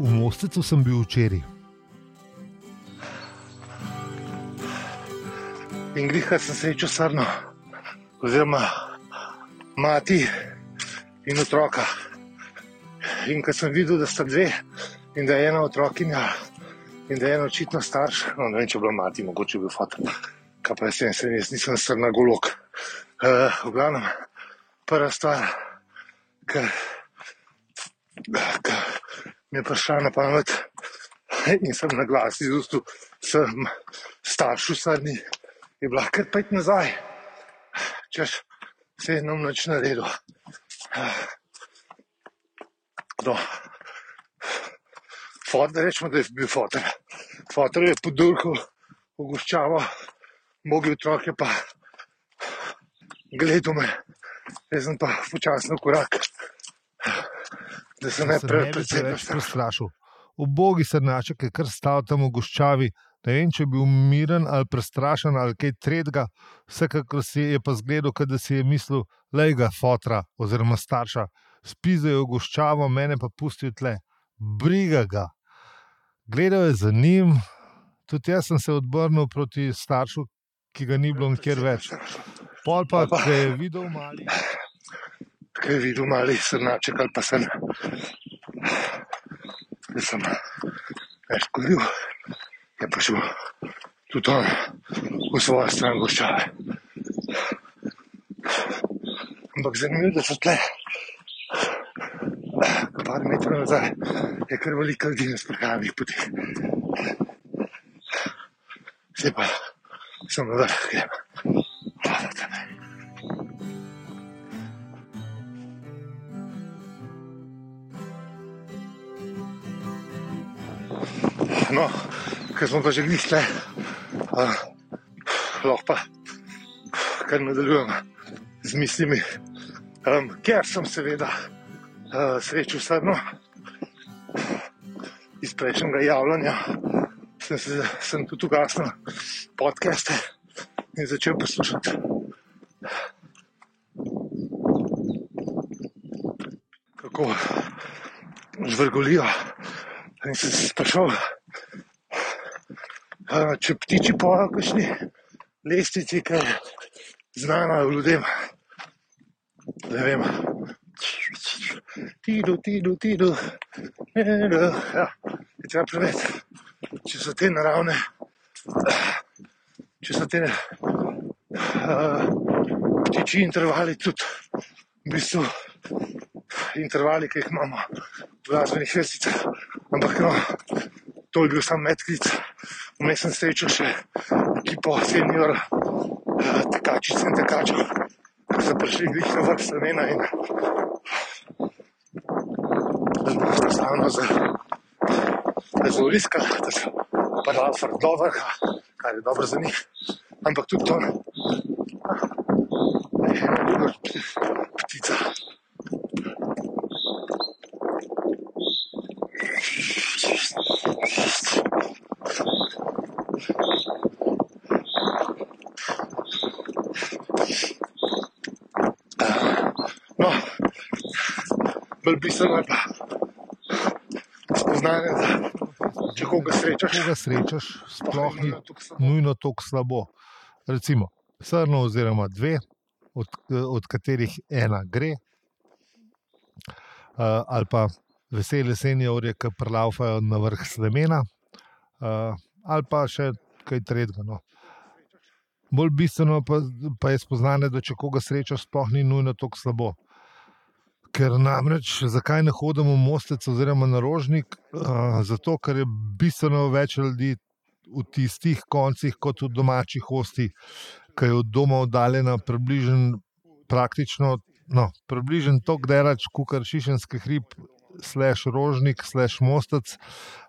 v Mostecu sem bil včeraj. In grihar sem srečo srno, oziroma mati in otroka. In ko sem videl, da sta dve in da je ena otrokinja in da je ena očitno starš, no, ne vem, če je bila mati, mogoče je bil fotor, kaj pa jaz, sem, jaz nisem srna golok. Uh, v glavnem, prva stvar, ki mi je prišla na pamet in sem na glas izustil, sem staršu srni, je bila kar pet nazaj, češ se je nam noč naredil. No. Fotor, rečemo, da je bil fotor. Fotor je podurkal v goščavo, mogi otroke pa gledal me, jaz sem pa počasno korak, da se ne preveč prestrašil. Ubogi srnaček je kar stal tam v goščavi, ne vem, če je bil miren ali prestrašen ali kaj tretjega, vsekakor si je pa zgledal, da si je mislil, le ga fotra oziroma starša, spizajo goščavo, mene pa pustijo tle, briga ga. Gledal je za njim, tudi jaz sem se odbrnil proti staršu, ki ga ni bilo nikjer več. Pol pa, ki je videl mali. Kaj videl mali srnaček ali pa sem. Jaz sem več kodil, je pa šel tudi on v svojo stran goščave. Ampak zanimivo, da so tle, par metrov nazaj, je kar veliko ljudi na sprehajalnih poteh. Zdaj pa sem na vrh, grem. Hvala tebe. No, ker smo pa že glišle, uh, lahko pa kar nadaljujemo z mislimi, um, ker sem seveda uh, srečo srno iz prejšnjega javljanja, sem, se, sem tudi ugasnil podcaste in začel poslušati. Kako žvrgolijo. In se sprašal, uh, če ptiči pojo, kakšni lestvici, ki je znana ljudem. Ne vem. Tidu, tidu, tidu. Ja, je treba preveriti, če so te naravne, če so te uh, ptiči intervali tudi v bistvu intervali, ki jih imamo v glasbenih vrsticah. Ampak no, to je bil sam medklic. Vmes sem srečal še ekipo senior, uh, tekačice in tekačev, ki so prišli glih na vrh Slovena in enostavno za, za uriska, da so pa dal far do vrha, kar je dobro za njih. Ampak tudi to druga ptica. No, bolj bistveno je pa spoznanje, da če koga srečaš, Če ga srečaš, sploh ni nujno tako slabo. Recimo, srno oziroma dve, od, od katerih ena gre, uh, ali pa vesele seniorje, ki prelaufajo na vrh slemena, uh, ali pa še kaj tretjega. No. Bolj bistveno pa, pa je spoznanje, da če koga srečaš, sploh ni nujno tako slabo. Ker namreč, zakaj ne hodimo v Mostec oziroma na Rožnik? Uh, zato, ker je bistveno več ljudi v tistih koncih, kot v domačih hosti, ki je od doma oddaljena približno, praktično, no, približno tako delač, kot je Šišenski hrib, slash Rožnik, slash Mostec,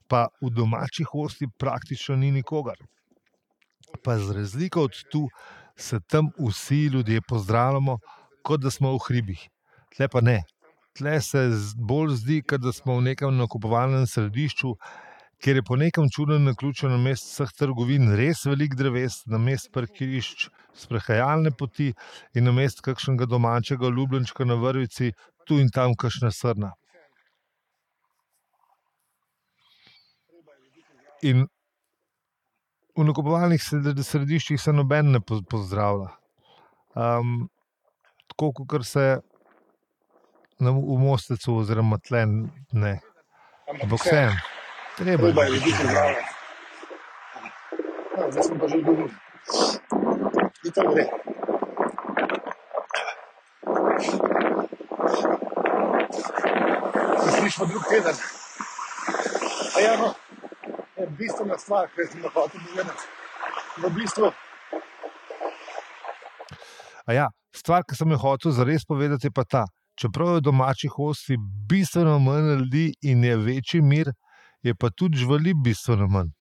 pa v domačih hosti praktično ni nikogar. Pa z razliko od tu se tam vsi ljudje pozdravljamo, kot da smo v hribih. Tle pa ne. Tle se bolj zdi, da smo v nekem nakupovalnem središču, kjer je po nekem čudnem naključju na mestu vseh trgovin res velik dreves, na mestu parkirišč, sprehajalne poti in na mestu kakšnega domačega ljubljenčka na vrvici, tu in tam kakšna srna. In v nakupovalnih središčih se noben ne pozdravlja. Um, tako kot se na, v Mostecu, oziroma tle ne. Ampak vseeno, treba Treba je ljudi pozdravljati. Ja, Zdaj sem pa že dolgo. In to gre. Se slišimo drug teden. A ja, no, je bistvena stvar, ki sem jo hotel povedati. V bistvu, A ja, stvar, ki sem jo hotel zares povedati, je pa ta. Čeprav je v domačih hosti bistveno manj ljudi in je večji mir, je pa tudi živali bistveno manj.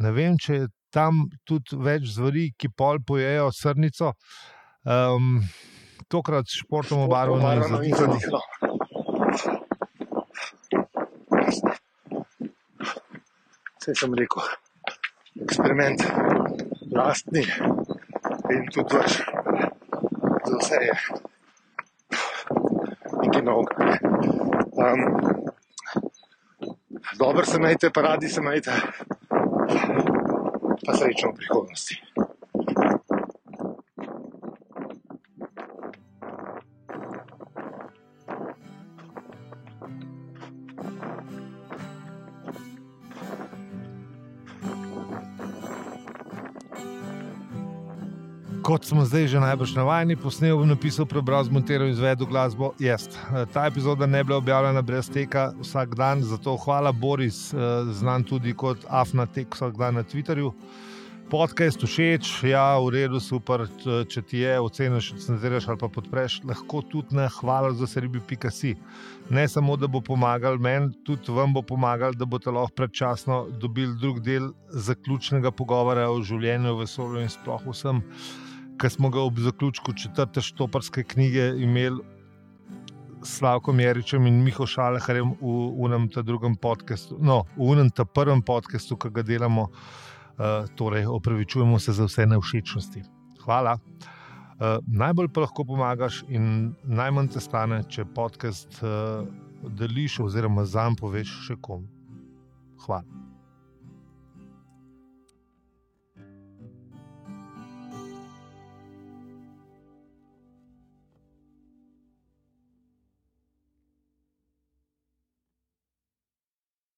Ne vem, če je tam tudi več zveri, ki pol pojejo srnico. Um, tokrat s športom obarvano in zadihano. Vse sem rekel, eksperiment, lastni in tudi vaš, za vse je nekaj novega. Um, dobro se majte, pa radi se majte, pa srečno v prihodnosti. Kot smo zdaj že najbrž navajeni, posnel, napisal, prebral, zmontiral in izvedel glasbo jaz. Eh, Ta epizoda ne bi bila objavljena brez teka vsak dan, zato hvala Boris, eh, znan tudi kot Afna tek vsak dan na Twitterju. Podcast všeč, ja, v redu, super. Če ti je, oceniš, recenziraš ali pa podpreš, lahko tudi na hvala za seribi.si. Ne samo, da bo pomagal meni, tudi vam bo pomagal, da boste lahko predčasno dobili drug del zaključnega pogovora o življenju, vesolju in sploh vsem, ki smo ga ob zaključku četrte štoparske knjige imeli s Slavkom Jeričem in Miho Šaleharjem v unem ta drugem podkastu, no, v unem ta prvem podkastu, ki ga delamo. Uh, torej, opravičujemo se za vse nevšečnosti. Hvala. Uh, najbolj pa lahko pomagaš, in najmanj te stane, če podcast uh, deliš, oziroma zanj poveš še komu. Hvala.